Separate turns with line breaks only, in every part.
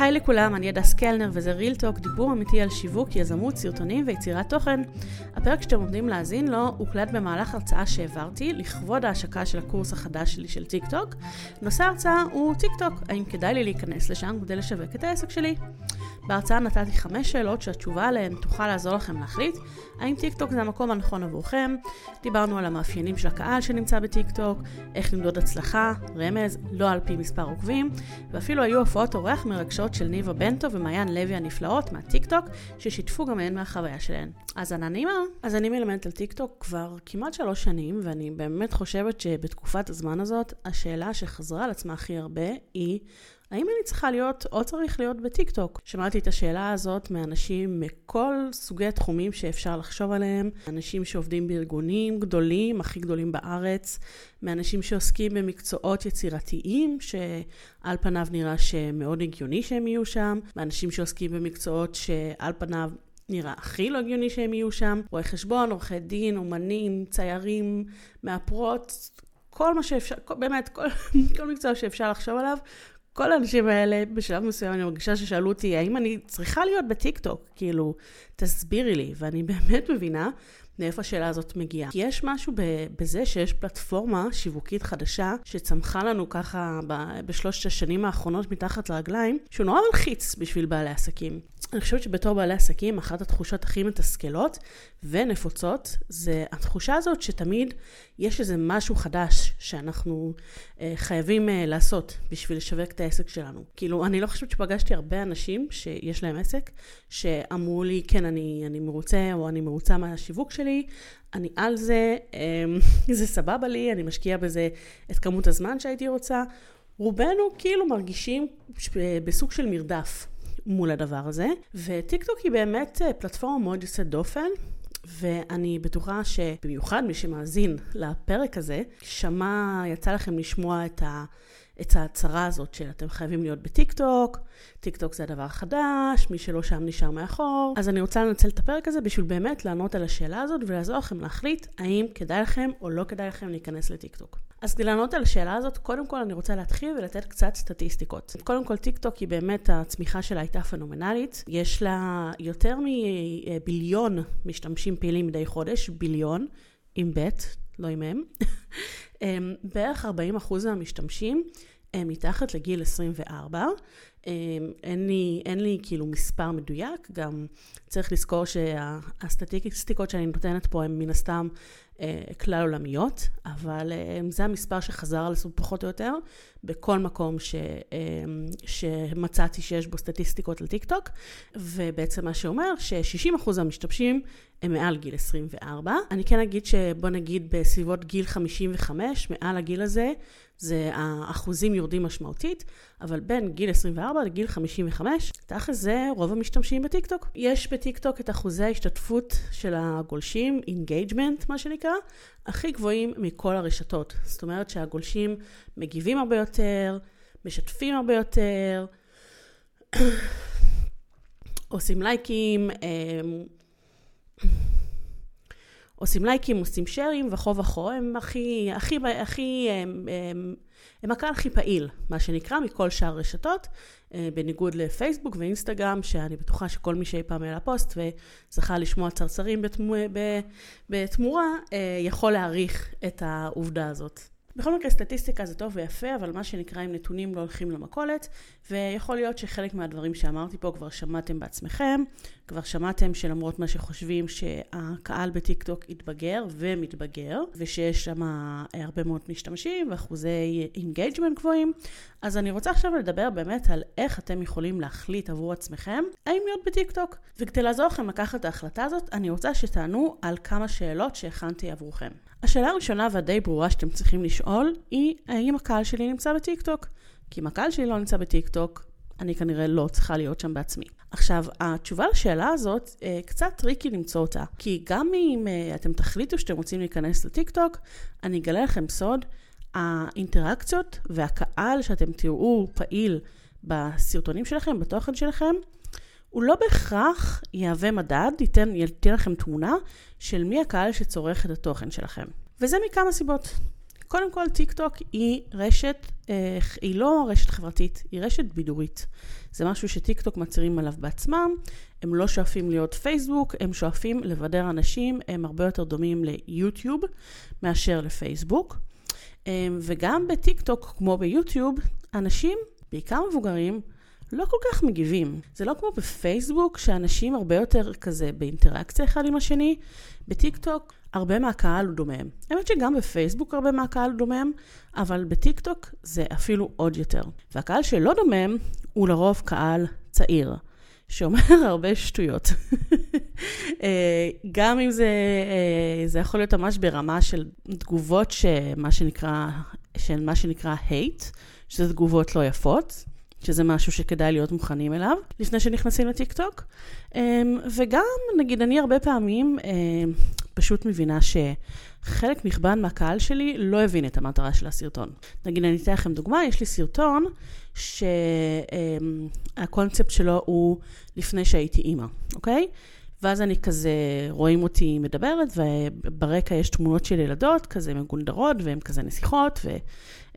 היי לכולם, אני הדס קלנר וזה Real Talk, דיבור אמיתי על שיווק, יזמות, סרטונים ויצירת תוכן. הפרק שאתם עומדים להאזין לו הוקלט במהלך הרצאה שהעברתי לכבוד ההשקה של הקורס החדש שלי של טיק טוק. נושא ההרצאה הוא טיק טוק, האם כדאי לי להיכנס לשם כדי לשווק את העסק שלי? בהרצאה נתתי חמש שאלות שהתשובה עליהן תוכל לעזור לכם להחליט האם טיק טוק זה המקום הנכון עבורכם. דיברנו על המאפיינים של הקהל שנמצא בטיק טוק, איך למדוד הצלחה, רמז, לא על פי מספר עוקבים, ואפילו היו הופעות אורח מרגשות של ניבה בנטו ומעיין לוי הנפלאות מהטיק טוק, ששיתפו גם הן מהחוויה שלהן. אז האזנה נעימה. אז אני מלמדת על טיק טוק כבר כמעט שלוש שנים, ואני באמת חושבת שבתקופת הזמן הזאת, השאלה שחזרה על עצמה הכי הרבה היא האם אני צריכה להיות או צריך להיות בטיק טוק? שמעתי את השאלה הזאת מאנשים מכל סוגי תחומים שאפשר לחשוב עליהם, אנשים שעובדים בארגונים גדולים, הכי גדולים בארץ, מאנשים שעוסקים במקצועות יצירתיים, שעל פניו נראה שמאוד הגיוני שהם יהיו שם, מאנשים שעוסקים במקצועות שעל פניו נראה הכי לא הגיוני שהם יהיו שם, רואי חשבון, עורכי דין, אומנים, ציירים, מאפרות, כל מה שאפשר, באמת, כל, כל מקצוע שאפשר לחשוב עליו, כל האנשים האלה, בשלב מסוים אני מרגישה ששאלו אותי, האם אני צריכה להיות בטיקטוק? כאילו, תסבירי לי. ואני באמת מבינה מאיפה השאלה הזאת מגיעה. כי יש משהו בזה שיש פלטפורמה שיווקית חדשה, שצמחה לנו ככה בשלושת השנים האחרונות מתחת לרגליים, שהוא נורא מלחיץ בשביל בעלי עסקים. אני חושבת שבתור בעלי עסקים, אחת התחושות הכי מתסכלות ונפוצות, זה התחושה הזאת שתמיד יש איזה משהו חדש שאנחנו אה, חייבים אה, לעשות בשביל לשווק את העסק שלנו. כאילו, אני לא חושבת שפגשתי הרבה אנשים שיש להם עסק, שאמרו לי, כן, אני, אני מרוצה או אני מרוצה מהשיווק שלי, אני על זה, אה, זה סבבה לי, אני משקיעה בזה את כמות הזמן שהייתי רוצה. רובנו כאילו מרגישים בסוג של מרדף. מול הדבר הזה. וטיקטוק היא באמת אה, פלטפורמה מאוד יוצאת דופן. ואני בטוחה שבמיוחד מי שמאזין לפרק הזה, שמע, יצא לכם לשמוע את, ה, את ההצהרה הזאת של אתם חייבים להיות בטיקטוק, טיקטוק זה הדבר החדש, מי שלא שם נשאר מאחור. אז אני רוצה לנצל את הפרק הזה בשביל באמת לענות על השאלה הזאת ולעזור לכם להחליט האם כדאי לכם או לא כדאי לכם להיכנס לטיקטוק. אז כדי לענות על השאלה הזאת, קודם כל אני רוצה להתחיל ולתת קצת סטטיסטיקות. קודם כל, טיק טוק היא באמת, הצמיחה שלה הייתה פנומנלית. יש לה יותר מביליון משתמשים פעילים מדי חודש, ביליון, עם ב', לא עם מ'. אמ, בערך 40% מהמשתמשים הם מתחת לגיל 24. אמ, אין לי, אין לי כאילו מספר מדויק, גם צריך לזכור שהסטטיסטיקות שאני נותנת פה הן מן הסתם אה, כלל עולמיות, אבל אה, זה המספר שחזר על עצמו פחות או יותר בכל מקום ש, אה, שמצאתי שיש בו סטטיסטיקות על טיק טוק, ובעצם מה שאומר ש-60% מהמשתמשים הם מעל גיל 24. אני כן אגיד שבוא נגיד בסביבות גיל 55, מעל הגיל הזה, זה האחוזים יורדים משמעותית, אבל בין גיל 24 לגיל 55, תכף זה רוב המשתמשים בטיקטוק. יש בטיקטוק את אחוזי ההשתתפות של הגולשים, engagement מה שנקרא, הכי גבוהים מכל הרשתות. זאת אומרת שהגולשים מגיבים הרבה יותר, משתפים הרבה יותר, עושים לייקים, אמ, עושים לייקים, עושים שרים וכו וכו, הם הכי, הכי, הכי, הם, הם, הם הקהל הכי פעיל, מה שנקרא, מכל שאר הרשתות, בניגוד לפייסבוק ואינסטגרם, שאני בטוחה שכל מי שאי פעם העלה פוסט וזכה לשמוע צרצרים בתמורה, אה, יכול להעריך את העובדה הזאת. בכל מקרה סטטיסטיקה זה טוב ויפה, אבל מה שנקרא עם נתונים לא הולכים למכולת, ויכול להיות שחלק מהדברים שאמרתי פה כבר שמעתם בעצמכם, כבר שמעתם שלמרות מה שחושבים שהקהל בטיקטוק התבגר ומתבגר, ושיש שם הרבה מאוד משתמשים ואחוזי engagement גבוהים, אז אני רוצה עכשיו לדבר באמת על איך אתם יכולים להחליט עבור עצמכם האם להיות בטיקטוק. וכדי לעזור לכם לקחת את ההחלטה הזאת, אני רוצה שתענו על כמה שאלות שהכנתי עבורכם. השאלה הראשונה והדי ברורה שאתם צריכים לשאול היא האם הקהל שלי נמצא בטיקטוק? כי אם הקהל שלי לא נמצא בטיקטוק, אני כנראה לא צריכה להיות שם בעצמי. עכשיו, התשובה לשאלה הזאת, אה, קצת tricky למצוא אותה. כי גם אם אה, אתם תחליטו שאתם רוצים להיכנס לטיקטוק, אני אגלה לכם סוד, האינטראקציות והקהל שאתם תראו פעיל בסרטונים שלכם, בתוכן שלכם, הוא לא בהכרח יהווה מדד, ייתן, ייתן לכם תמונה של מי הקהל שצורך את התוכן שלכם. וזה מכמה סיבות. קודם כל, טיק טוק היא רשת, אה, היא לא רשת חברתית, היא רשת בידורית. זה משהו שטיק טוק מצהירים עליו בעצמם, הם לא שואפים להיות פייסבוק, הם שואפים לבדר אנשים, הם הרבה יותר דומים ליוטיוב מאשר לפייסבוק. אה, וגם בטיק טוק, כמו ביוטיוב, אנשים, בעיקר מבוגרים, לא כל כך מגיבים. זה לא כמו בפייסבוק, שאנשים הרבה יותר כזה באינטראקציה אחד עם השני. בטיק טוק, הרבה מהקהל הוא דומם. האמת שגם בפייסבוק הרבה מהקהל דומם, אבל בטיק טוק זה אפילו עוד יותר. והקהל שלא דומם הוא לרוב קהל צעיר. שאומר הרבה שטויות. אה, גם אם זה, אה, זה יכול להיות ממש ברמה של תגובות שמה שנקרא, של מה שנקרא hate, שזה תגובות לא יפות, שזה משהו שכדאי להיות מוכנים אליו לפני שנכנסים לטיקטוק. אמ, וגם, נגיד, אני הרבה פעמים אמ, פשוט מבינה שחלק נכבד מהקהל שלי לא הבין את המטרה של הסרטון. נגיד, אני אתן לכם דוגמה, יש לי סרטון שהקונספט שלו הוא לפני שהייתי אימא, אוקיי? ואז אני כזה, רואים אותי מדברת, וברקע יש תמונות של ילדות, כזה מגונדרות, והן כזה נסיכות,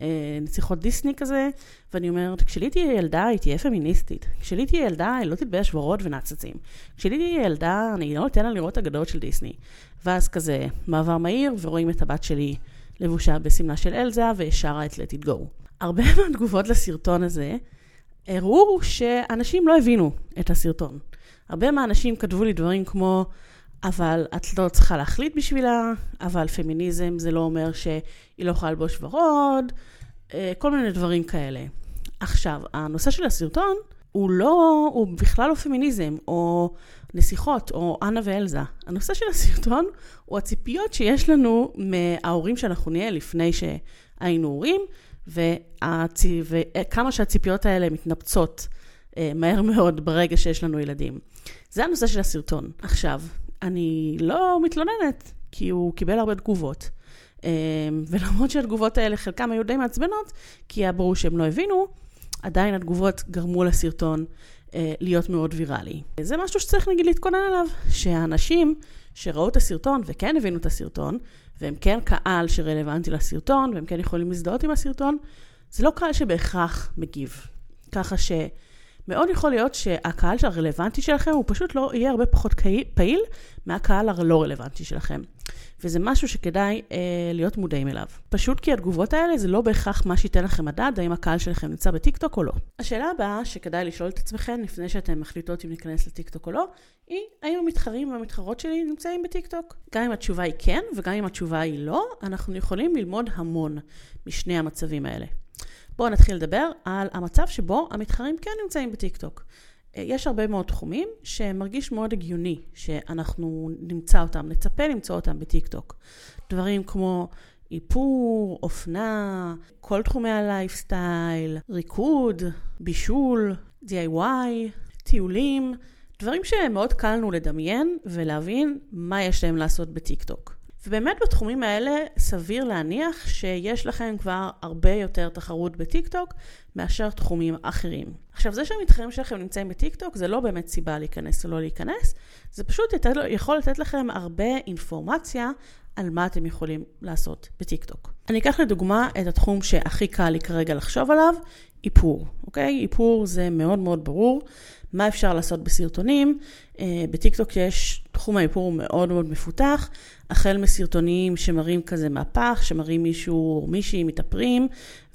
ונסיכות דיסני כזה, ואני אומרת, כשלי תהיה ילדה, היא תהיה פמיניסטית. כשלי תהיה ילדה, היא לא תתבייש ורוד ונאצצים. כשלי תהיה ילדה, אני לא אתן לה לראות אגדות של דיסני. ואז כזה, מעבר מהיר, ורואים את הבת שלי לבושה בשמלה של אלזה, ושרה את Let it go. הרבה מהתגובות לסרטון הזה, הראו שאנשים לא הבינו את הסרטון. הרבה מהאנשים כתבו לי דברים כמו, אבל את לא צריכה להחליט בשבילה, אבל פמיניזם זה לא אומר שהיא לא יכולה ללבוש ורוד, אה, כל מיני דברים כאלה. עכשיו, הנושא של הסרטון הוא לא, הוא בכלל לא פמיניזם, או נסיכות, או אנה ואלזה. הנושא של הסרטון הוא הציפיות שיש לנו מההורים שאנחנו נהיה לפני שהיינו הורים, והצ... וכמה שהציפיות האלה מתנפצות אה, מהר מאוד ברגע שיש לנו ילדים. זה הנושא של הסרטון. עכשיו, אני לא מתלוננת, כי הוא קיבל הרבה תגובות. אה, ולמרות שהתגובות האלה, חלקם היו די מעצבנות, כי היה ברור שהם לא הבינו, עדיין התגובות גרמו לסרטון אה, להיות מאוד ויראלי. זה משהו שצריך נגיד להתכונן עליו, שהאנשים שראו את הסרטון וכן הבינו את הסרטון, והם כן קהל שרלוונטי לסרטון, והם כן יכולים להזדהות עם הסרטון, זה לא קהל שבהכרח מגיב. ככה ש... מאוד יכול להיות שהקהל הרלוונטי שלכם הוא פשוט לא יהיה הרבה פחות פעיל מהקהל הלא רלוונטי שלכם. וזה משהו שכדאי אה, להיות מודעים אליו. פשוט כי התגובות האלה זה לא בהכרח מה שייתן לכם מדד, האם הקהל שלכם נמצא בטיקטוק או לא. השאלה הבאה שכדאי לשאול את עצמכם לפני שאתם מחליטות אם להיכנס לטיקטוק או לא, היא האם המתחרים והמתחרות שלי נמצאים בטיקטוק? גם אם התשובה היא כן וגם אם התשובה היא לא, אנחנו יכולים ללמוד המון משני המצבים האלה. בואו נתחיל לדבר על המצב שבו המתחרים כן נמצאים בטיקטוק. אה, יש הרבה מאוד תחומים שמרגיש מאוד הגיוני שאנחנו נמצא אותם, נצפה למצוא אותם בטיקטוק. דברים כמו איפור, אופנה, כל תחומי הלייפסטייל, ריקוד, בישול, DIY, טיולים, דברים שמאוד קל לנו לדמיין ולהבין מה יש להם לעשות בטיקטוק. ובאמת בתחומים האלה סביר להניח שיש לכם כבר הרבה יותר תחרות בטיקטוק מאשר תחומים אחרים. עכשיו זה שהמתחרים שלכם נמצאים בטיקטוק זה לא באמת סיבה להיכנס או לא להיכנס, זה פשוט יותר, יכול לתת לכם הרבה אינפורמציה על מה אתם יכולים לעשות בטיקטוק. אני אקח לדוגמה את התחום שהכי קל לי כרגע לחשוב עליו, איפור, אוקיי? איפור זה מאוד מאוד ברור. מה אפשר לעשות בסרטונים? אה, בטיקטוק יש, תחום האיפור מאוד מאוד מפותח, החל מסרטונים שמראים כזה מהפך, שמראים מישהו או מישהי מתאפרים,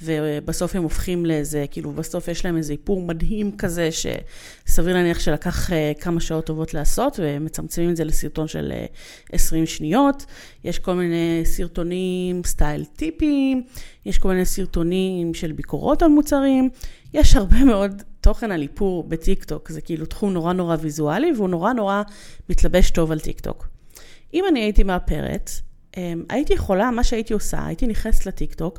ובסוף הם הופכים לאיזה, כאילו בסוף יש להם איזה איפור מדהים כזה, שסביר להניח שלקח אה, כמה שעות טובות לעשות, ומצמצמים את זה לסרטון של 20 אה, שניות. יש כל מיני סרטונים style טיפים, יש כל מיני סרטונים של ביקורות על מוצרים, יש הרבה מאוד תוכן על איפור בטיקטוק, זה כאילו תחום נורא נורא ויזואלי, והוא נורא נורא מתלבש טוב על טיקטוק. אם אני הייתי מאפרת, אמ, הייתי יכולה, מה שהייתי עושה, הייתי נכנסת לטיקטוק,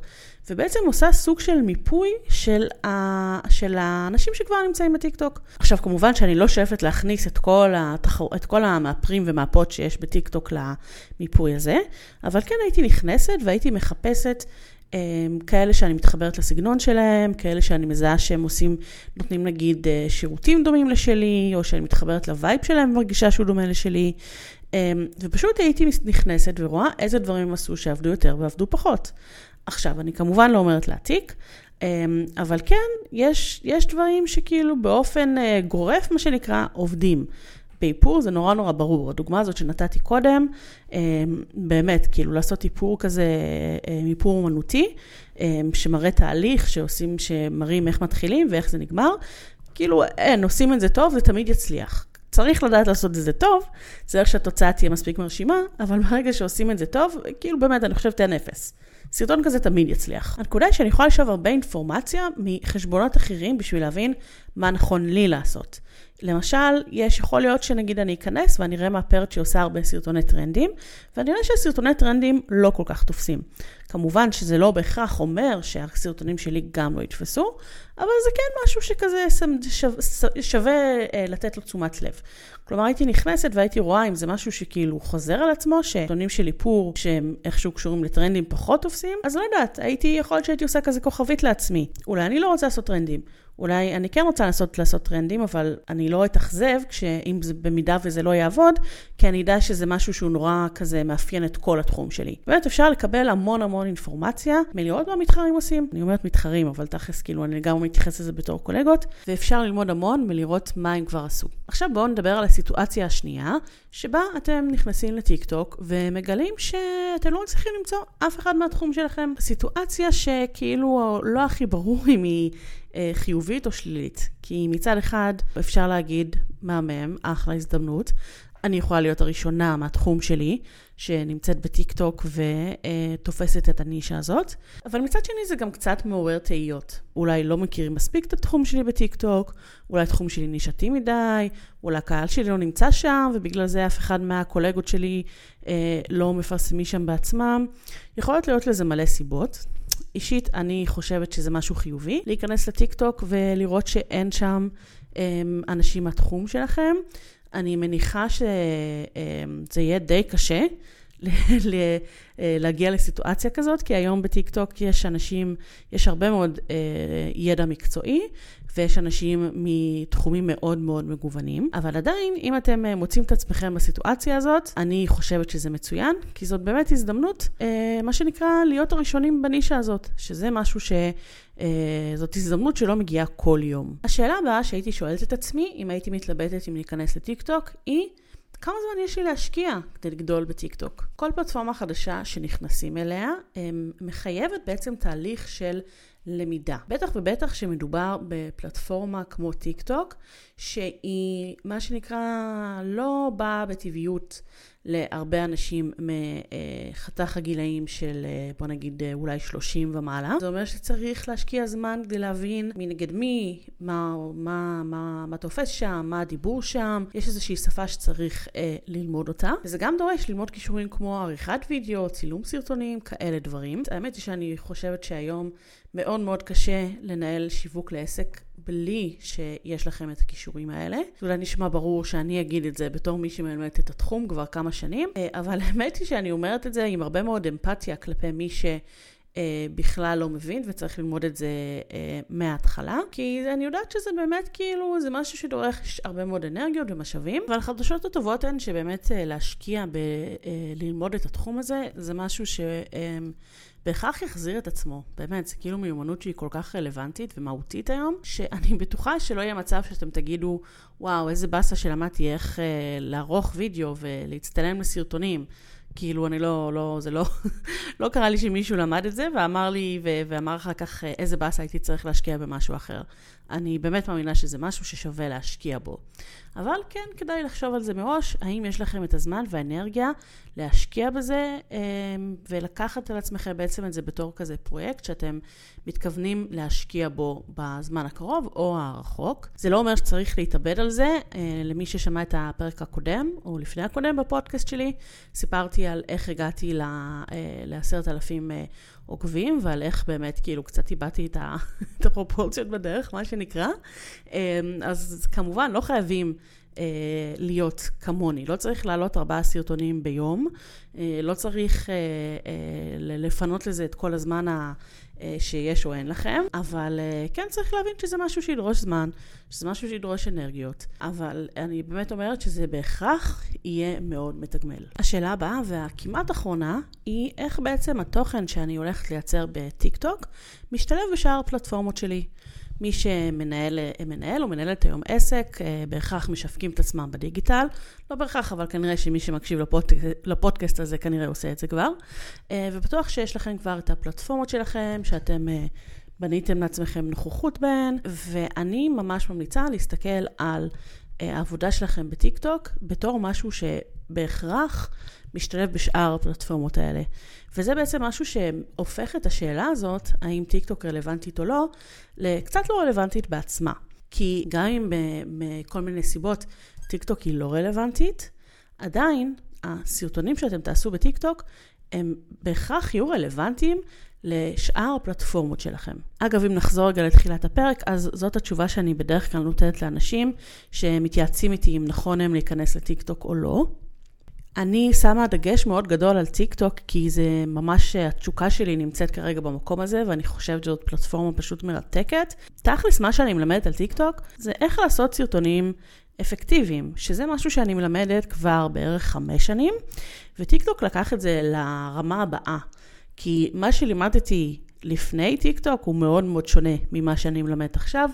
ובעצם עושה סוג של מיפוי של, ה... של האנשים שכבר נמצאים בטיקטוק. עכשיו, כמובן שאני לא שואפת להכניס את כל, התחר... את כל המאפרים ומאפרות שיש בטיקטוק למיפוי הזה, אבל כן הייתי נכנסת והייתי מחפשת כאלה שאני מתחברת לסגנון שלהם, כאלה שאני מזהה שהם עושים, נותנים נגיד אה, שירותים דומים לשלי, או שאני מתחברת ל vibe שלהם ומרגישה שהוא דומה לשלי. אמ, ופשוט הייתי נכנסת ורואה איזה דברים הם עשו שעבדו יותר ועבדו פחות. עכשיו, אני כמובן לא אומרת להעתיק, אמ, אבל כן, יש, יש דברים שכאילו באופן אה, גורף, מה שנקרא, עובדים. באיפור זה נורא נורא ברור. הדוגמה הזאת שנתתי קודם, אמ, באמת, כאילו לעשות איפור כזה, אה, איפור אומנותי, אמ, שמראה תהליך שעושים, שמראים איך מתחילים ואיך זה נגמר. כאילו, אין, עושים את זה טוב, זה תמיד יצליח. צריך לדעת לעשות את זה טוב, צריך שהתוצאה תהיה מספיק מרשימה, אבל ברגע שעושים את זה טוב, כאילו באמת, אני חושבת אין אפס. סרטון כזה תמיד יצליח. הנקודה היא שאני יכולה לשאוב הרבה אינפורמציה מחשבונות אחרים בשביל להבין מה נכון לי לעשות. למשל, יש, יכול להיות שנגיד אני אכנס ואני אראה מהפרט שעושה הרבה סרטוני טרנדים, ואני אראה שהסרטוני טרנדים לא כל כך תופסים. כמובן שזה לא בהכרח אומר שהסרטונים שלי גם לא יתפסו, אבל זה כן משהו שכזה שווה, שווה אה, לתת לו תשומת לב. כלומר, הייתי נכנסת והייתי רואה אם זה משהו שכאילו חוזר על עצמו, שסרטונים של איפור שהם איכשהו קשורים לטרנדים פחות תופסים, אז לא יודעת, הייתי, יכול להיות שהייתי עושה כזה כוכבית לעצמי. אולי אני לא רוצה לעשות טרנדים. אולי אני כן רוצה לנסות לעשות טרנדים, אבל אני לא אתאכזב אם זה במידה וזה לא יעבוד, כי אני אדע שזה משהו שהוא נורא כזה מאפיין את כל התחום שלי. באמת אפשר לקבל המון המון אינפורמציה מלראות מה מתחרים עושים. אני אומרת מתחרים, אבל תכלס כאילו אני גם מתייחס לזה בתור קולגות, ואפשר ללמוד המון מלראות מה הם כבר עשו. עכשיו בואו נדבר על הסיטואציה השנייה, שבה אתם נכנסים לטיקטוק ומגלים שאתם לא מצליחים למצוא אף אחד מהתחום שלכם. סיטואציה שכאילו לא הכי ברור אם היא... אה, חיובית או שלילית. כי מצד אחד אפשר להגיד, מהמם, אחלה הזדמנות. אני יכולה להיות הראשונה מהתחום שלי, שנמצאת בטיק טוק ותופסת את הנישה הזאת, אבל מצד שני זה גם קצת מעורר תהיות. אולי לא מכירים מספיק את התחום שלי בטיק טוק, אולי התחום שלי נישתי מדי, אולי הקהל שלי לא נמצא שם, ובגלל זה אף אחד מהקולגות שלי אה, לא מפרסמים שם בעצמם. יכולות להיות לזה מלא סיבות. אישית, אני חושבת שזה משהו חיובי, להיכנס לטיקטוק ולראות שאין שם אמ, אנשים מהתחום שלכם. אני מניחה שזה אמ, יהיה די קשה. אה, להגיע לסיטואציה כזאת, כי היום בטיקטוק יש אנשים, יש הרבה מאוד אה, ידע מקצועי, ויש אנשים מתחומים מאוד מאוד מגוונים, אבל עדיין, אם אתם אה, מוצאים את עצמכם בסיטואציה הזאת, אני חושבת שזה מצוין, כי זאת באמת הזדמנות, אה, מה שנקרא, להיות הראשונים בנישה הזאת, שזה משהו ש... אה, זאת הזדמנות שלא מגיעה כל יום. השאלה הבאה שהייתי שואלת את עצמי, אם הייתי מתלבטת אם להיכנס לטיקטוק, היא... כמה זמן יש לי להשקיע כדי לגדול בטיקטוק? כל פלטפורמה חדשה שנכנסים אליה מחייבת בעצם תהליך של למידה. בטח ובטח שמדובר בפלטפורמה כמו טיק טוק, שהיא מה שנקרא לא באה בטבעיות להרבה אנשים מחתך הגילאים של בוא נגיד אולי 30 ומעלה. זה אומר שצריך להשקיע זמן כדי להבין מי נגד מי, מה, מה, מה, מה תופס שם, מה הדיבור שם. יש איזושהי שפה שצריך אה, ללמוד אותה. וזה גם דורש ללמוד כישורים כמו עריכת וידאו, צילום סרטונים, כאלה דברים. האמת היא שאני חושבת שהיום מאוד מאוד קשה לנהל שיווק לעסק בלי שיש לכם את הכישורים האלה. זה אולי נשמע ברור שאני אגיד את זה בתור מי שמלמדת את התחום כבר כמה שנים, אה, אבל האמת היא שאני אומרת את זה עם הרבה מאוד אמפתיה כלפי מי ש... Uh, בכלל לא מבין וצריך ללמוד את זה uh, מההתחלה, כי אני יודעת שזה באמת כאילו, זה משהו שדורך הרבה מאוד אנרגיות ומשאבים, אבל החדשות הטובות הן שבאמת uh, להשקיע בללמוד את התחום הזה, זה משהו ש... בהכרח יחזיר את עצמו. באמת, זה כאילו מיומנות שהיא כל כך רלוונטית ומהותית היום, שאני בטוחה שלא יהיה מצב שאתם תגידו, וואו, איזה באסה שלמדתי איך אה, לערוך וידאו ולהצטלם לסרטונים. כאילו, אני לא, לא, זה לא, לא קרה לי שמישהו למד את זה ואמר לי, ו- ואמר אחר כך אה, איזה באסה הייתי צריך להשקיע במשהו אחר. אני באמת מאמינה שזה משהו ששווה להשקיע בו. אבל כן, כדאי לחשוב על זה מראש, האם יש לכם את הזמן והאנרגיה להשקיע בזה אמ, ולקחת על עצמכם בעצם את זה בתור כזה פרויקט שאתם מתכוונים להשקיע בו בזמן הקרוב או הרחוק. זה לא אומר שצריך להתאבד על זה. אה, למי ששמע את הפרק הקודם, או לפני הקודם בפודקאסט שלי, סיפרתי על איך הגעתי אה, לעשרת אלפים אה, עוקבים, ועל איך באמת כאילו קצת איבדתי את, את הפרופורציות בדרך, מה שנקרא. אמ, אז כמובן לא חייבים אה, להיות כמוני. לא צריך להעלות ארבעה סרטונים ביום, לא צריך לפנות לזה את כל הזמן ה... אה, שיש או אין לכם, אבל אה, כן צריך להבין שזה משהו שידרוש זמן, שזה משהו שידרוש אנרגיות, אבל אני באמת אומרת שזה בהכרח יהיה מאוד מתגמל. השאלה הבאה והכמעט אחרונה היא איך בעצם התוכן שאני הולכת לייצר בטיק טוק משתלב בשאר הפלטפורמות שלי. מי שמנהל מנהל או מנהלת היום עסק, אה, בהכרח משווקים את עצמם בדיגיטל. לא בהכרח, אבל כנראה שמי שמקשיב לפודק... לפודקאסט הזה כנראה עושה את זה כבר. אה, ובטוח שיש לכם כבר את הפלטפורמות שלכם, שאתם אה, בניתם לעצמכם נוכחות בהן, ואני ממש ממליצה להסתכל על העבודה שלכם בטיקטוק בתור משהו שבהכרח משתלב בשאר הפלטפורמות האלה. וזה בעצם משהו שהופך את השאלה הזאת, האם טיקטוק רלוונטית או לא, לקצת לא רלוונטית בעצמה. כי גם אם מכל מיני סיבות טיקטוק היא לא רלוונטית, עדיין הסרטונים שאתם תעשו בטיקטוק הם בהכרח יהיו רלוונטיים לשאר הפלטפורמות שלכם. אגב, אם נחזור רגע לתחילת הפרק, אז זאת התשובה שאני בדרך כלל נותנת לאנשים שמתייעצים איתי אם נכון הם להיכנס לטיקטוק או לא. אני שמה דגש מאוד גדול על טיק טוק, כי זה ממש, התשוקה שלי נמצאת כרגע במקום הזה, ואני חושבת שזאת פלטפורמה פשוט מרתקת. תכלס, מה שאני מלמדת על טיק טוק, זה איך לעשות סרטונים אפקטיביים, שזה משהו שאני מלמדת כבר בערך חמש שנים, וטיק טוק לקח את זה לרמה הבאה. כי מה שלימדתי לפני טיק טוק הוא מאוד מאוד שונה ממה שאני מלמדת עכשיו,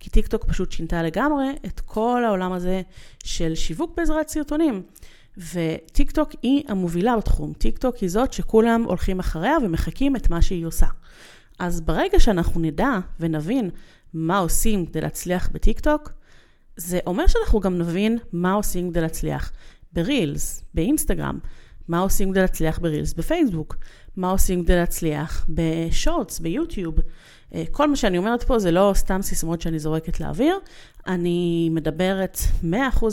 כי טיק טוק פשוט שינתה לגמרי את כל העולם הזה של שיווק בעזרת סרטונים. וטיק טוק היא המובילה בתחום. טיק טוק היא זאת שכולם הולכים אחריה ומחקים את מה שהיא עושה. אז ברגע שאנחנו נדע ונבין מה עושים כדי להצליח בטיק טוק, זה אומר שאנחנו גם נבין מה עושים כדי להצליח ברילס, באינסטגרם, מה עושים כדי להצליח ברילס בפייסבוק, מה עושים כדי להצליח בשורטס, ביוטיוב. אה, כל מה שאני אומרת פה זה לא סתם סיסמאות שאני זורקת לאוויר, אני מדברת 100%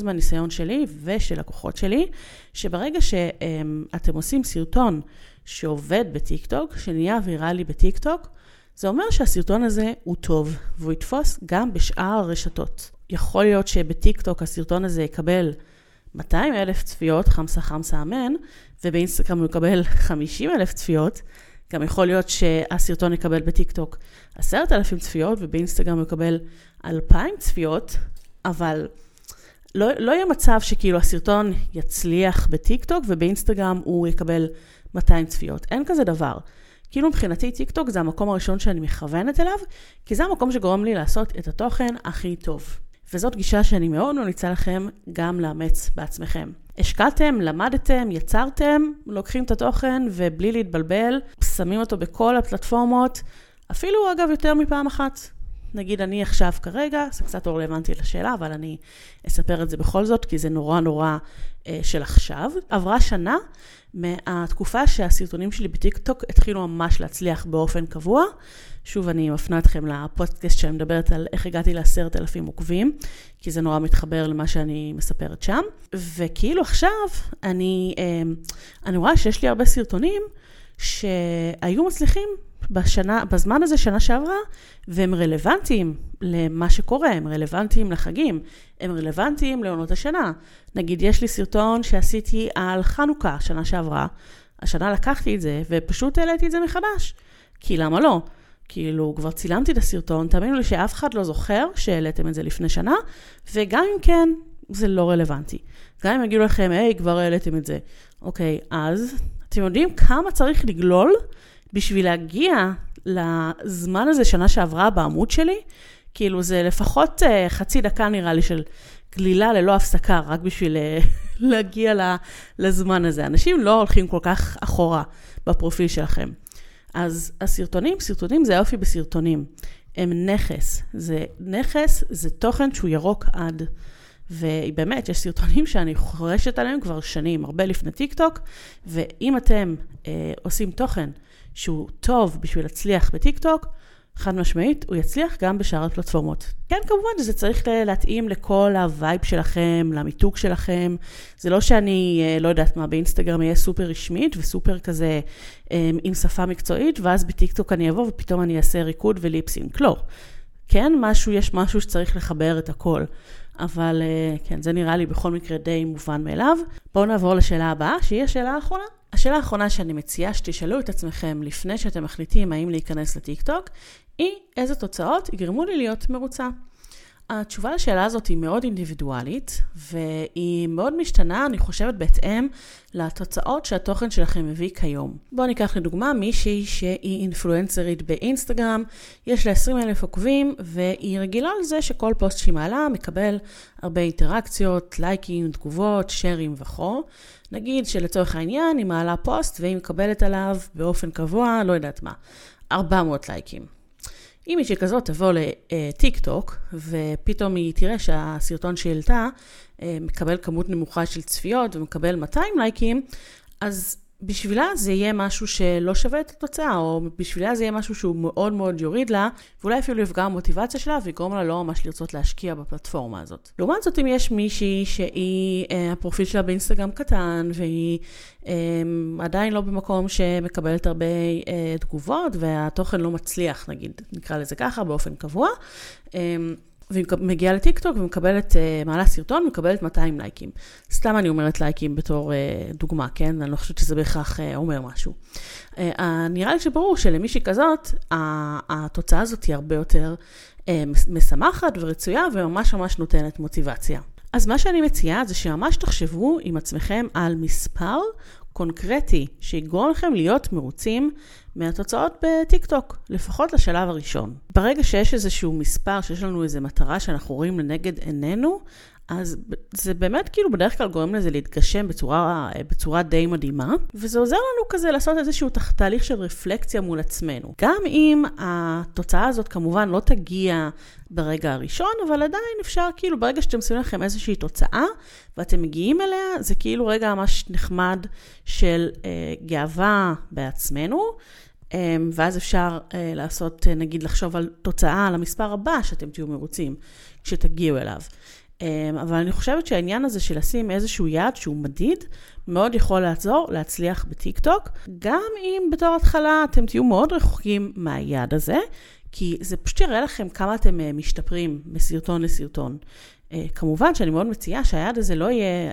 מהניסיון שלי ושל לקוחות שלי, שברגע שאתם עושים סרטון שעובד בטיקטוק, שנהיה ויראלי בטיקטוק, זה אומר שהסרטון הזה הוא טוב, והוא יתפוס גם בשאר הרשתות. יכול להיות שבטיקטוק הסרטון הזה יקבל 200 אלף צפיות, חמסה חמסה אמן, ובאינסטגרם הוא יקבל 50 אלף צפיות. גם יכול להיות שהסרטון יקבל בטיקטוק 10,000 צפיות, ובאינסטגרם יקבל 2,000 צפיות, אבל לא, לא יהיה מצב שכאילו הסרטון יצליח בטיקטוק, ובאינסטגרם הוא יקבל 200 צפיות. אין כזה דבר. כאילו מבחינתי טיקטוק זה המקום הראשון שאני מכוונת אליו, כי זה המקום שגורם לי לעשות את התוכן הכי טוב. וזאת גישה שאני מאוד ממליצה לכם גם לאמץ בעצמכם. השקעתם, למדתם, יצרתם, לוקחים את התוכן ובלי להתבלבל, שמים אותו בכל הפלטפורמות, אפילו אגב יותר מפעם אחת. נגיד אני עכשיו כרגע, זה קצת לא רלוונטי לשאלה, אבל אני אספר את זה בכל זאת, כי זה נורא נורא אה, של עכשיו. עברה שנה מהתקופה שהסרטונים שלי בטיקטוק התחילו ממש להצליח באופן קבוע. שוב, אני מפנה אתכם לפודקאסט שאני מדברת על איך הגעתי לעשרת אלפים עוקבים, כי זה נורא מתחבר למה שאני מספרת שם. וכאילו עכשיו, אני, אה, אני רואה שיש לי הרבה סרטונים שהיו מצליחים בשנה, בזמן הזה, שנה שעברה, והם רלוונטיים למה שקורה, הם רלוונטיים לחגים, הם רלוונטיים לעונות השנה. נגיד, יש לי סרטון שעשיתי על חנוכה שנה שעברה, השנה לקחתי את זה ופשוט העליתי את זה מחדש. כי למה לא? כאילו, כבר צילמתי את הסרטון, תאמינו לי שאף אחד לא זוכר שהעליתם את זה לפני שנה, וגם אם כן, זה לא רלוונטי. גם אם יגידו לכם, היי, כבר העליתם את זה. אוקיי, אז אתם יודעים כמה צריך לגלול בשביל להגיע לזמן הזה שנה שעברה בעמוד שלי? כאילו, זה לפחות uh, חצי דקה נראה לי של גלילה ללא הפסקה, רק בשביל uh, להגיע לזמן הזה. אנשים לא הולכים כל כך אחורה בפרופיל שלכם. אז הסרטונים, סרטונים זה היופי בסרטונים. הם נכס. זה נכס, זה תוכן שהוא ירוק עד. ובאמת, יש סרטונים שאני חורשת עליהם כבר שנים, הרבה לפני טיק טוק, ואם אתם אה, עושים תוכן שהוא טוב בשביל להצליח בטיק טוק, חד משמעית, הוא יצליח גם בשאר הפלטפורמות. כן, כמובן שזה צריך להתאים לכל ה vibe שלכם, למיתוג שלכם. זה לא שאני, אה, לא יודעת מה, באינסטגרם יהיה סופר רשמית וסופר כזה אה, עם שפה מקצועית, ואז בטיקטוק אני אבוא ופתאום אני אעשה ריקוד ו lip sync. לא. כן, משהו, יש משהו שצריך לחבר את הכל. אבל אה, כן, זה נראה לי בכל מקרה די מובן מאליו. בואו נעבור לשאלה הבאה, שהיא השאלה האחרונה. השאלה האחרונה שאני מציעה שתשאלו את עצמכם לפני שאתם מחליטים האם להיכנס לטיקטוק, היא איזה תוצאות יגרמו לי להיות מרוצה. התשובה לשאלה הזאת היא מאוד אינדיבידואלית, והיא מאוד משתנה, אני חושבת, בהתאם לתוצאות שהתוכן שלכם מביא כיום. בואו ניקח לדוגמה מישהי שהיא אינפלואנסרית באינסטגרם, יש לה 20 אלף עוקבים, והיא רגילה לזה שכל פוסט שהיא מעלה מקבל הרבה אינטראקציות, לייקים, תגובות, שרים וכו'. נגיד שלצורך העניין היא מעלה פוסט והיא מקבלת עליו באופן קבוע, לא יודעת מה, 400 לייקים. אם מישהי כזאת תבוא לטיק טוק, ופתאום היא תראה שהסרטון שהיא העלתה אה, מקבל כמות נמוכה של צפיות ומקבל 200 לייקים, אז בשבילה זה יהיה משהו שלא שווה את התוצאה, או בשבילה זה יהיה משהו שהוא מאוד מאוד יוריד לה, ואולי אפילו יפגע במוטיבציה שלה ויגרום לה לא ממש לרצות להשקיע בפלטפורמה הזאת. לעומת זאת, אם יש מישהי שהיא, אה, הפרופיל שלה באינסטגרם קטן, והיא אה, עדיין לא במקום שמקבלת הרבה אה, תגובות, והתוכן לא מצליח, נגיד, נקרא לזה ככה, באופן קבוע, והיא מגיעה לטיקטוק ומקבלת, אה, מעלה סרטון, ומקבלת 200 לייקים. סתם אני אומרת לייקים בתור אה, דוגמה, כן? אני לא חושבת שזה בהכרח אה, אומר משהו. נראה לי שברור שלמישהי כזאת, התוצאה הזאת היא הרבה יותר משמחת ורצויה, וממש ממש נותנת מוטיבציה. אז מה שאני מציעה זה שממש תחשבו עם עצמכם על מספר קונקרטי שיגרום לכם להיות מרוצים מהתוצאות בטיקטוק, לפחות לשלב הראשון. ברגע שיש איזשהו מספר, שיש לנו איזו מטרה שאנחנו רואים לנגד עינינו, אז זה באמת כאילו בדרך כלל גורם לזה להתגשם בצורה, בצורה די מדהימה, וזה עוזר לנו כזה לעשות איזשהו תהליך של רפלקציה מול עצמנו. גם אם התוצאה הזאת כמובן לא תגיע ברגע הראשון, אבל עדיין אפשר כאילו ברגע שאתם שמים לכם איזושהי תוצאה ואתם מגיעים אליה, זה כאילו רגע ממש נחמד של אה, גאווה בעצמנו. אה, ואז אפשר אה, לעשות, אה, נגיד, לחשוב על תוצאה, על המספר הבא שאתם תהיו מרוצים כשתגיעו אליו. אמ, אבל אני חושבת שהעניין הזה של לשים איזשהו יעד שהוא מדיד, מאוד יכול לעזור להצליח בטיק טוק, גם אם בתור התחלה אתם תהיו מאוד רחוקים מהיעד הזה, כי זה פשוט יראה לכם כמה אתם אה, משתפרים מסרטון לסרטון. אה, כמובן שאני מאוד מציעה שהיעד הזה לא יהיה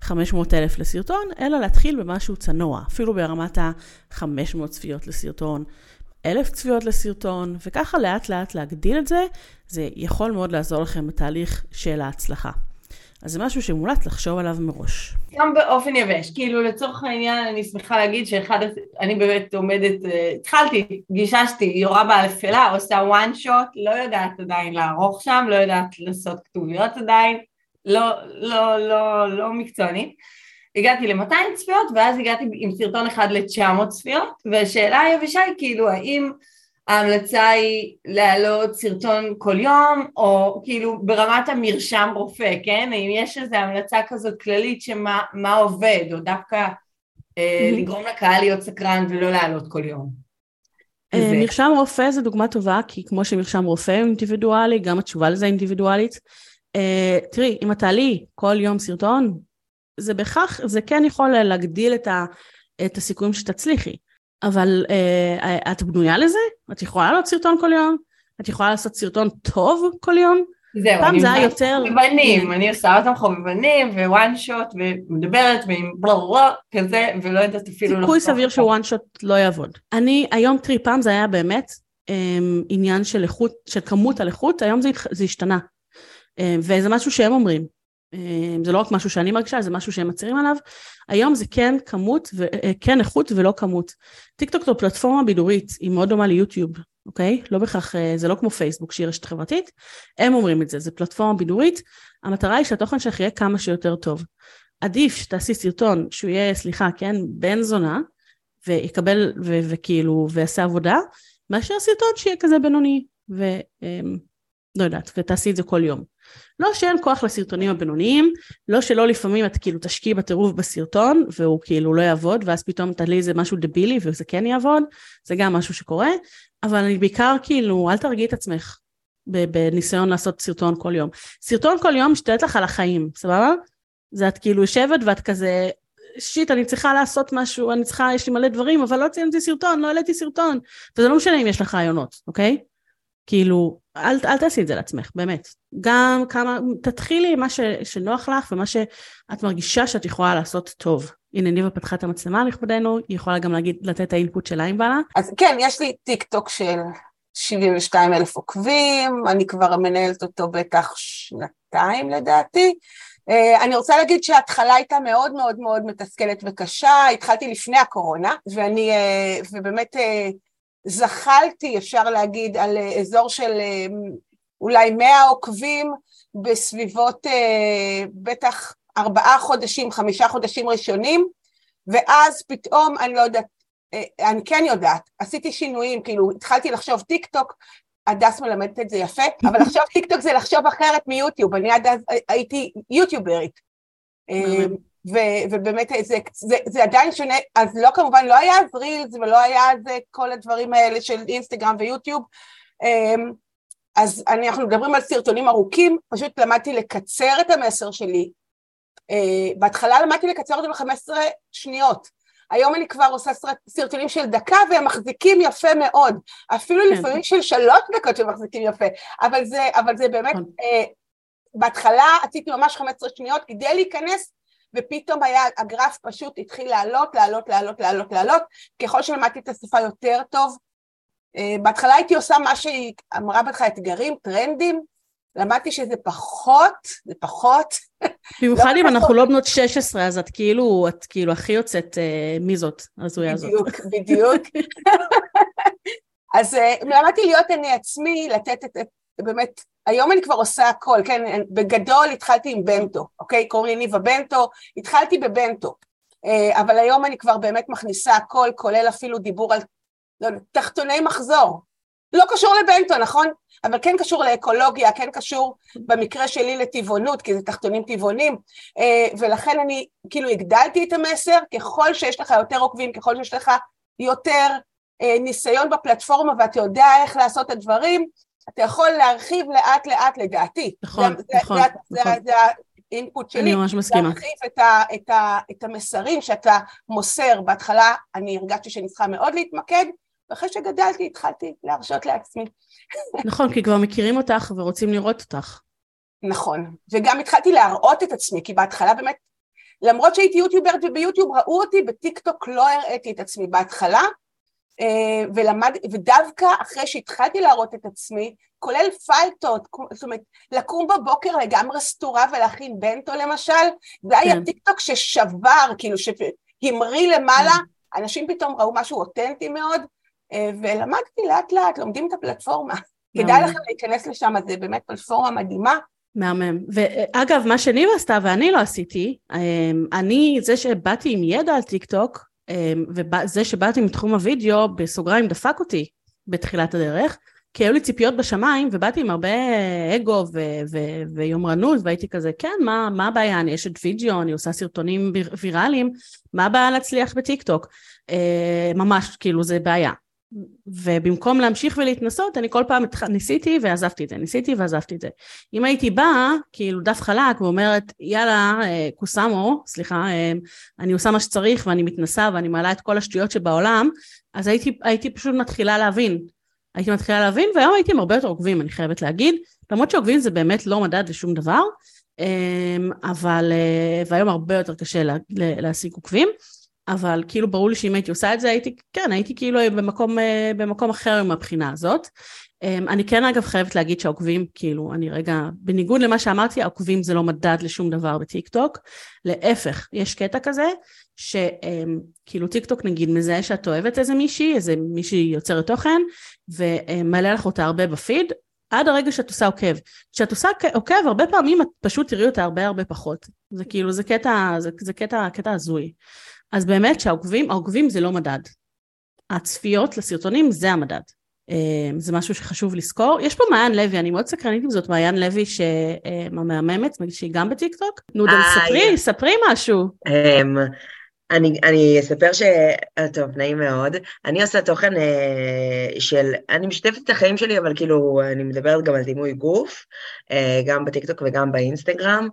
500 אמ, אלף לסרטון, אלא להתחיל במשהו צנוע, אפילו ברמת ה-500 צפיות לסרטון, אלף צפיות לסרטון, וככה לאט לאט להגדיל את זה, זה יכול מאוד לעזור לכם בתהליך של ההצלחה. אז זה משהו שמומלץ לחשוב עליו מראש.
גם באופן יבש, כאילו לצורך העניין אני שמחה להגיד שאחד, אני באמת עומדת, אה, התחלתי, גיששתי, יורה באפלה, עושה one shot, לא יודעת עדיין לערוך שם, לא יודעת לעשות כתוביות עדיין, לא, לא, לא, לא מקצוענית. הגעתי ל-200 צפיות ואז הגעתי עם סרטון אחד ל-900 צפיות והשאלה היבשה היא כאילו האם ההמלצה היא להעלות סרטון כל יום או כאילו ברמת המרשם רופא, כן? האם יש איזו המלצה כזאת כללית שמה עובד או דווקא אה, לגרום לקהל להיות סקרן ולא להעלות כל יום?
אה, מרשם רופא זה דוגמה טובה כי כמו שמרשם רופא הוא אינדיבידואלי גם התשובה לזה אינדיבידואלית Uh, תראי, אם את תעלי כל יום סרטון, זה בהכרח, זה כן יכול להגדיל את, ה, את הסיכויים שתצליחי. אבל אה, את בנויה לזה? את יכולה לעלות סרטון כל יום? את יכולה לעשות סרטון טוב כל יום?
זהו, פעם זה היה יותר... חובבנים, אני עושה אותם חובבנים ווואן שוט ומדברת ועם בלה כזה ולא יודעת אפילו...
סיכוי סביר שוואן שוט לא יעבוד. אני היום, תראי, פעם זה היה באמת um, עניין של איכות, של כמות על איכות, היום זה, זה השתנה. Um, וזה משהו שהם אומרים. um, זה לא רק משהו שאני מרגישה, זה משהו שהם מצהירים עליו. היום זה כן כמות, ו... אה, כן איכות ולא כמות. טיקטוק זו פלטפורמה בידורית, היא מאוד דומה ליוטיוב, אוקיי? לא בהכרח, אה, זה לא כמו פייסבוק שהיא רשת חברתית, הם אומרים את זה, זה פלטפורמה בידורית, המטרה היא שהתוכן שלך יהיה כמה שיותר טוב. עדיף שתעשי סרטון שהוא יהיה, סליחה, כן, בן זונה, ויקבל, ו- וכאילו, ויעשה עבודה, מאשר סרטון שיהיה כזה בינוני, ולא אמ, יודעת, ותעשי את זה כל יום. לא שאין כוח לסרטונים הבינוניים, לא שלא לפעמים את כאילו תשקיעי בטירוף בסרטון והוא כאילו לא יעבוד ואז פתאום תעלי איזה משהו דבילי וזה כן יעבוד, זה גם משהו שקורה, אבל אני בעיקר כאילו אל תרגיעי את עצמך בניסיון לעשות סרטון כל יום. סרטון כל יום משתלט לך על החיים, סבבה? זה את כאילו יושבת ואת כזה שיט, אני צריכה לעשות משהו, אני צריכה, יש לי מלא דברים, אבל לא ציינתי סרטון, לא העליתי סרטון. וזה לא משנה אם יש לך רעיונות, אוקיי? כאילו, אל, אל תעשי את זה לעצמך, באמת. גם כמה, תתחילי עם מה ש, שנוח לך ומה שאת מרגישה שאת יכולה לעשות טוב. הנה ניבה פתחה את המצלמה לכבודנו, היא יכולה גם להגיד, לתת את האינפוט שלה אם בא לה.
אז כן, יש לי טיק טוק של 72 אלף עוקבים, אני כבר מנהלת אותו בטח שנתיים לדעתי. Uh, אני רוצה להגיד שההתחלה הייתה מאוד מאוד מאוד מתסכלת וקשה, התחלתי לפני הקורונה, ואני, uh, ובאמת uh, זחלתי, אפשר להגיד, על uh, אזור של uh, אולי 100 עוקבים בסביבות uh, בטח ארבעה חודשים, חמישה חודשים ראשונים, ואז פתאום, אני לא יודעת, אה, אני כן יודעת, עשיתי שינויים, כאילו התחלתי לחשוב טיק טוק, הדס מלמדת את זה יפה, אבל לחשוב טיק טוק זה לחשוב אחרת מיוטיוב, אני עד אז הייתי יוטיוברית. אה, ו- ובאמת זה, זה, זה עדיין שונה, אז לא כמובן, לא היה אז reels ולא היה אז כל הדברים האלה של אינסטגרם ויוטיוב, אה, אז אנחנו מדברים על סרטונים ארוכים, פשוט למדתי לקצר את המסר שלי. בהתחלה למדתי לקצר אותו ב-15 שניות, היום אני כבר עושה סרטונים של דקה והם מחזיקים יפה מאוד, אפילו כן. לפעמים של שלוש דקות שהם מחזיקים יפה, אבל זה, אבל זה באמת, כן. אה, בהתחלה עשיתי ממש 15 שניות כדי להיכנס ופתאום היה, הגרף פשוט התחיל לעלות, לעלות, לעלות, לעלות, לעלות, ככל שלמדתי את השפה יותר טוב. אה, בהתחלה הייתי עושה מה שהיא אמרה בך, אתגרים, טרנדים, למדתי שזה פחות, זה פחות.
במיוחד אם אנחנו לא בנות 16, אז את כאילו, את כאילו הכי יוצאת אה, מי זאת, הזויה הזאת.
בדיוק, בדיוק. אז אה, למדתי להיות אני עצמי, לתת את, באמת, היום אני כבר עושה הכל, כן, בגדול התחלתי עם בנטו, אוקיי? קוראים לי ניבה בנטו, התחלתי בבנטו, אה, אבל היום אני כבר באמת מכניסה הכל, כולל אפילו דיבור על לא, תחתוני מחזור, לא קשור לבנטו, נכון? אבל כן קשור לאקולוגיה, כן קשור במקרה שלי לטבעונות, כי זה תחתונים טבעונים, אה, ולכן אני כאילו הגדלתי את המסר, ככל שיש לך יותר עוקבים, ככל שיש לך יותר אה, ניסיון בפלטפורמה ואתה יודע איך לעשות את הדברים, אתה יכול להרחיב לאט לאט לדעתי.
נכון,
זה,
נכון,
זה,
נכון.
זה, זה האינפוט שלי.
אני ממש מסכימה.
להרחיב את, ה, את, ה, את המסרים שאתה מוסר. בהתחלה אני הרגשתי שאני צריכה מאוד להתמקד, ואחרי שגדלתי התחלתי להרשות לעצמי.
נכון, כי כבר מכירים אותך ורוצים לראות אותך.
נכון, וגם התחלתי להראות את עצמי, כי בהתחלה באמת, למרות שהייתי יוטיוברית וביוטיוב ראו אותי, בטיק טוק לא הראיתי את עצמי בהתחלה, ולמד, ודווקא אחרי שהתחלתי להראות את עצמי, כולל פלטות, זאת אומרת, לקום בבוקר לגמרי סתורה ולהכין בנטו למשל, זה היה כן. טיק טוק ששבר, כאילו שהמריא למעלה, כן. אנשים פתאום ראו משהו אותנטי מאוד, אה, ולמדתי לאט לאט, לומדים את הפלטפורמה. כדאי לכם להיכנס לשם, זה באמת פלטפורמה מדהימה.
מהמם. ואגב, מה שניבה עשתה ואני לא עשיתי, אה, אני, זה שבאתי עם ידע על טיק טוק, אה, וזה שבאתי מתחום הוידאו, בסוגריים דפק אותי בתחילת הדרך, כי היו לי ציפיות בשמיים, ובאתי עם הרבה אגו ו- ו- ויומרנות, והייתי כזה, כן, מה, מה הבעיה? אני אשת וידאו, אני עושה סרטונים ויראליים, מה הבעיה להצליח בטיק טוק? ממש, כאילו, זה בעיה. ובמקום להמשיך ולהתנסות, אני כל פעם ניסיתי ועזבתי את זה, ניסיתי ועזבתי את זה. אם הייתי באה, כאילו דף חלק, ואומרת, יאללה, אה, קוסאמו, סליחה, אה, אני עושה מה שצריך ואני מתנסה ואני מעלה את כל השטויות שבעולם, אז הייתי, הייתי פשוט מתחילה להבין. הייתי מתחילה להבין, והיום הייתי עם הרבה יותר עוקבים, אני חייבת להגיד. למרות שעוקבים זה באמת לא מדד לשום דבר, אה, אבל, והיום הרבה יותר קשה לה, להשיג עוקבים. אבל כאילו ברור לי שאם הייתי עושה את זה הייתי, כן, הייתי כאילו במקום, אה, במקום אחר עם הבחינה הזאת. אמ, אני כן אגב חייבת להגיד שהעוקבים, כאילו, אני רגע, בניגוד למה שאמרתי, העוקבים זה לא מדד לשום דבר בטיק טוק. להפך, יש קטע כזה, שכאילו טיק טוק נגיד מזהה שאת אוהבת איזה מישהי, איזה מישהי יוצרת תוכן, ומעלה לך אותה הרבה בפיד, עד הרגע שאת עושה עוקב. כשאת עושה עוקב, הרבה פעמים את פשוט תראי אותה הרבה הרבה פחות. זה כאילו, זה קטע, זה, זה קטע, קטע הזוי. אז באמת שהעוקבים, העוקבים זה לא מדד. הצפיות לסרטונים זה המדד. אה, זה משהו שחשוב לזכור. יש פה מעיין לוי, אני מאוד סקרנית עם זאת, מעיין לוי שהמהממת, שהיא גם בטיקטוק. נו, דל, ספרי, ספרי משהו.
אמ, אני, אני אספר ש... אה, טוב, נעים מאוד. אני עושה תוכן אה, של... אני משתפת את החיים שלי, אבל כאילו, אני מדברת גם על דימוי גוף, אה, גם בטיקטוק וגם באינסטגרם.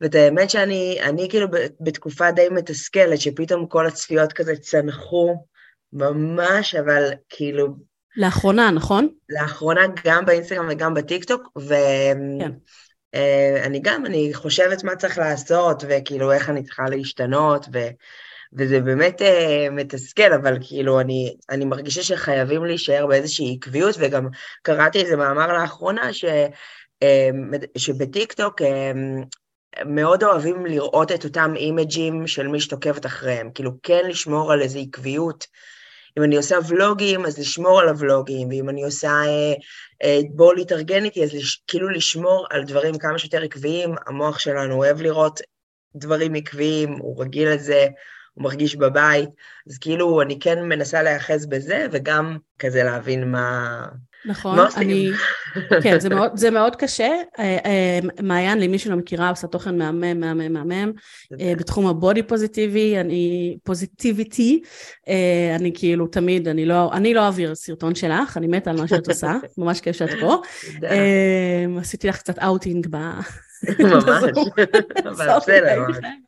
ואת האמת שאני אני כאילו בתקופה די מתסכלת, שפתאום כל הצפיות כזה צנחו ממש, אבל כאילו
לאחרונה, נכון?
לאחרונה גם באינסטגרם וגם בטיקטוק, ואני
כן.
אה, גם, אני חושבת מה צריך לעשות, וכאילו איך אני צריכה להשתנות, ו... וזה באמת uh, מתסכל, אבל כאילו אני, אני מרגישה שחייבים להישאר באיזושהי עקביות, וגם קראתי איזה מאמר לאחרונה ש, uh, שבטיקטוק uh, מאוד אוהבים לראות את אותם אימג'ים של מי שתוקפת אחריהם, כאילו כן לשמור על איזו עקביות. אם אני עושה ולוגים, אז לשמור על הוולוגים, ואם אני עושה אה, אה, בואו להתארגן איתי, אז לש, כאילו לשמור על דברים כמה שיותר עקביים. המוח שלנו אוהב לראות דברים עקביים, הוא רגיל לזה, הוא מרגיש בבית, אז כאילו אני כן מנסה להיאחז בזה, וגם כזה להבין מה...
נכון, אני... כן, זה מאוד, זה מאוד קשה. אה, אה, מעיין, למי שלא מכירה, עושה תוכן מהמם, מהמם, מהמם. אה, בתחום ה body positive, אני positivity, אני כאילו תמיד, אני לא, אני לא אעביר סרטון שלך, אני מתה על מה שאת עושה, ממש כיף שאת פה. עשיתי לך קצת אאוטינג ב...
ממש, אבל בסדר.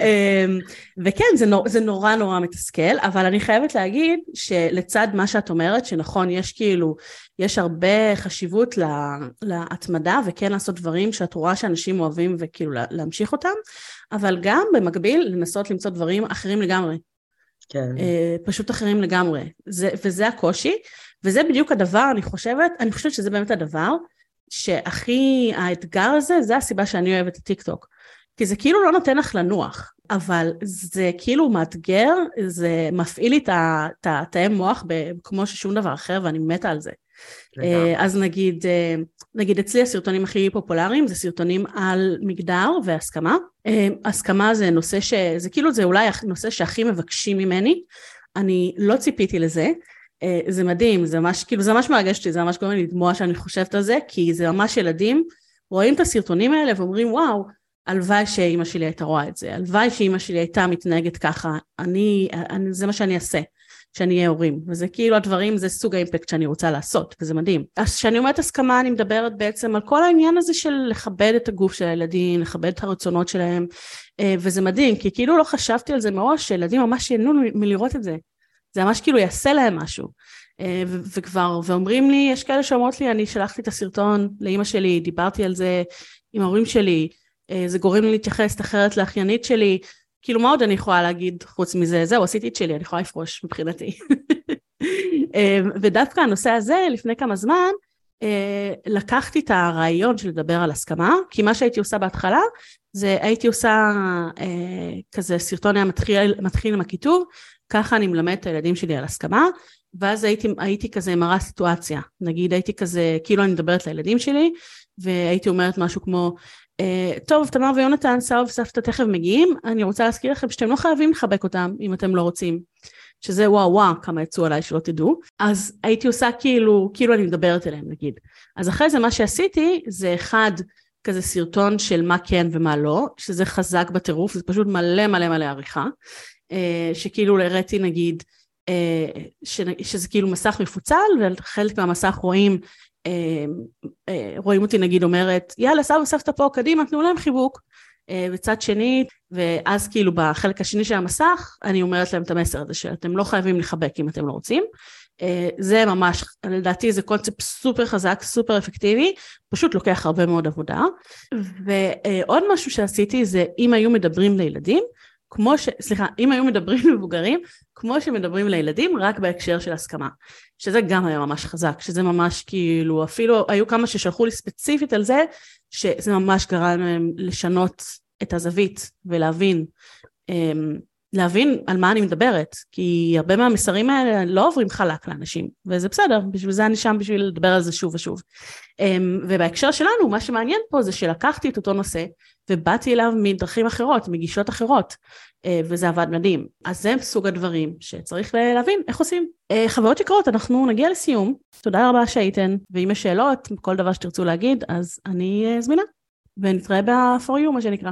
אמ, וכן, זה, נור, זה נורא נורא מתסכל, אבל אני חייבת להגיד שלצד מה שאת אומרת, שנכון, יש כאילו, יש הרבה חשיבות לה, להתמדה, וכן לעשות דברים שאת רואה שאנשים אוהבים וכאילו להמשיך אותם, אבל גם במקביל לנסות למצוא דברים אחרים לגמרי.
כן.
Uh, פשוט אחרים לגמרי. זה, וזה הקושי, וזה בדיוק הדבר, אני חושבת, אני חושבת שזה באמת הדבר, שהכי, האתגר הזה, זה הסיבה שאני אוהבת את טיקטוק. כי זה כאילו לא נותן לך לנוח, אבל זה כאילו מאתגר, זה מפעיל לי את התאי מוח כמו ששום דבר אחר ואני מתה על זה. אה, אז נגיד, אה, נגיד אצלי הסרטונים הכי פופולריים זה סרטונים על מגדר והסכמה. אה, הסכמה זה נושא ש... זה כאילו זה אולי הנושא שהכי מבקשים ממני. אני לא ציפיתי לזה. זה מדהים, זה ממש, כאילו זה ממש מרגש אותי, זה ממש גורם לי לדמוע שאני חושבת על זה, כי זה ממש ילדים רואים את הסרטונים האלה ואומרים וואו, הלוואי שאימא שלי הייתה רואה את זה, הלוואי שאימא שלי הייתה מתנהגת ככה, אני, אני, זה מה שאני אעשה, שאני אהיה הורים, וזה כאילו הדברים, זה סוג האימפקט שאני רוצה לעשות, וזה מדהים. אז כשאני אומרת הסכמה, אני מדברת בעצם על כל העניין הזה של לכבד את הגוף של הילדים, לכבד את הרצונות שלהם, אה, וזה מדהים, כי כאילו לא חשבתי על זה מראש, שילדים ממש ייהנו מלראות את זה. זה ממש כאילו יעשה להם משהו. אה, וכבר, ואומרים לי, יש כאלה שאומרות לי, אני שלחתי את הסרטון לאימא שלי, דיברתי על זה עם ההורים שלי, זה גורם לי להתייחס אחרת לאחיינית שלי, כאילו מה עוד אני יכולה להגיד חוץ מזה, זהו עשיתי את שלי, אני יכולה לפרוש מבחינתי. אה, ודווקא הנושא הזה, לפני כמה זמן, אה, לקחתי את הרעיון של לדבר על הסכמה, כי מה שהייתי עושה בהתחלה, זה הייתי עושה כזה סרטון היה מתחיל, מתחיל עם הכיתוב, ככה אני מלמד את הילדים שלי על הסכמה, ואז הייתי, הייתי כזה מראה סיטואציה, נגיד הייתי כזה, כאילו אני מדברת לילדים שלי, והייתי אומרת משהו כמו, Uh, טוב, תמר ויונתן, סבא וסבתא תכף מגיעים, אני רוצה להזכיר לכם שאתם לא חייבים לחבק אותם אם אתם לא רוצים. שזה וואו וואו כמה יצאו עליי שלא תדעו. אז הייתי עושה כאילו, כאילו אני מדברת אליהם נגיד. אז אחרי זה מה שעשיתי זה אחד כזה סרטון של מה כן ומה לא, שזה חזק בטירוף, זה פשוט מלא מלא מלא עריכה. Uh, שכאילו הראיתי נגיד, uh, ש, שזה כאילו מסך מפוצל וחלק מהמסך רואים אה, אה, רואים אותי נגיד אומרת, יאללה סבא וסבתא פה, קדימה, תנו להם חיבוק. אה, שני, ואז כאילו בחלק השני של המסך, אני אומרת להם את המסר הזה שאתם לא חייבים לחבק אם אתם לא רוצים. זה ממש, לדעתי זה קונספט סופר חזק, סופר אפקטיבי, פשוט לוקח הרבה מאוד עבודה. ועוד משהו שעשיתי זה אם היו מדברים לילדים, כמו ש... סליחה, אם היו מדברים למבוגרים, כמו שמדברים לילדים, רק בהקשר של הסכמה. שזה גם היה ממש חזק, שזה ממש כאילו, אפילו היו כמה ששלחו לי ספציפית על זה, שזה ממש גרם להם לשנות את הזווית ולהבין, אמ, להבין על מה אני מדברת, כי הרבה מהמסרים האלה לא עוברים חלק לאנשים, וזה בסדר, בשביל זה אני שם בשביל לדבר על זה שוב ושוב. אמ, ובהקשר שלנו, מה שמעניין פה זה שלקחתי את אותו נושא, ובאתי אליו מדרכים אחרות, מגישות אחרות, אה, וזה עבד מדהים. אז זה סוג הדברים שצריך להבין איך עושים. אה, חוויות יקרות, אנחנו נגיע לסיום. תודה רבה שהייתן, ואם יש שאלות, כל דבר שתרצו להגיד, אז אני אה, זמינה. ונתראה ב-for you, מה שנקרא.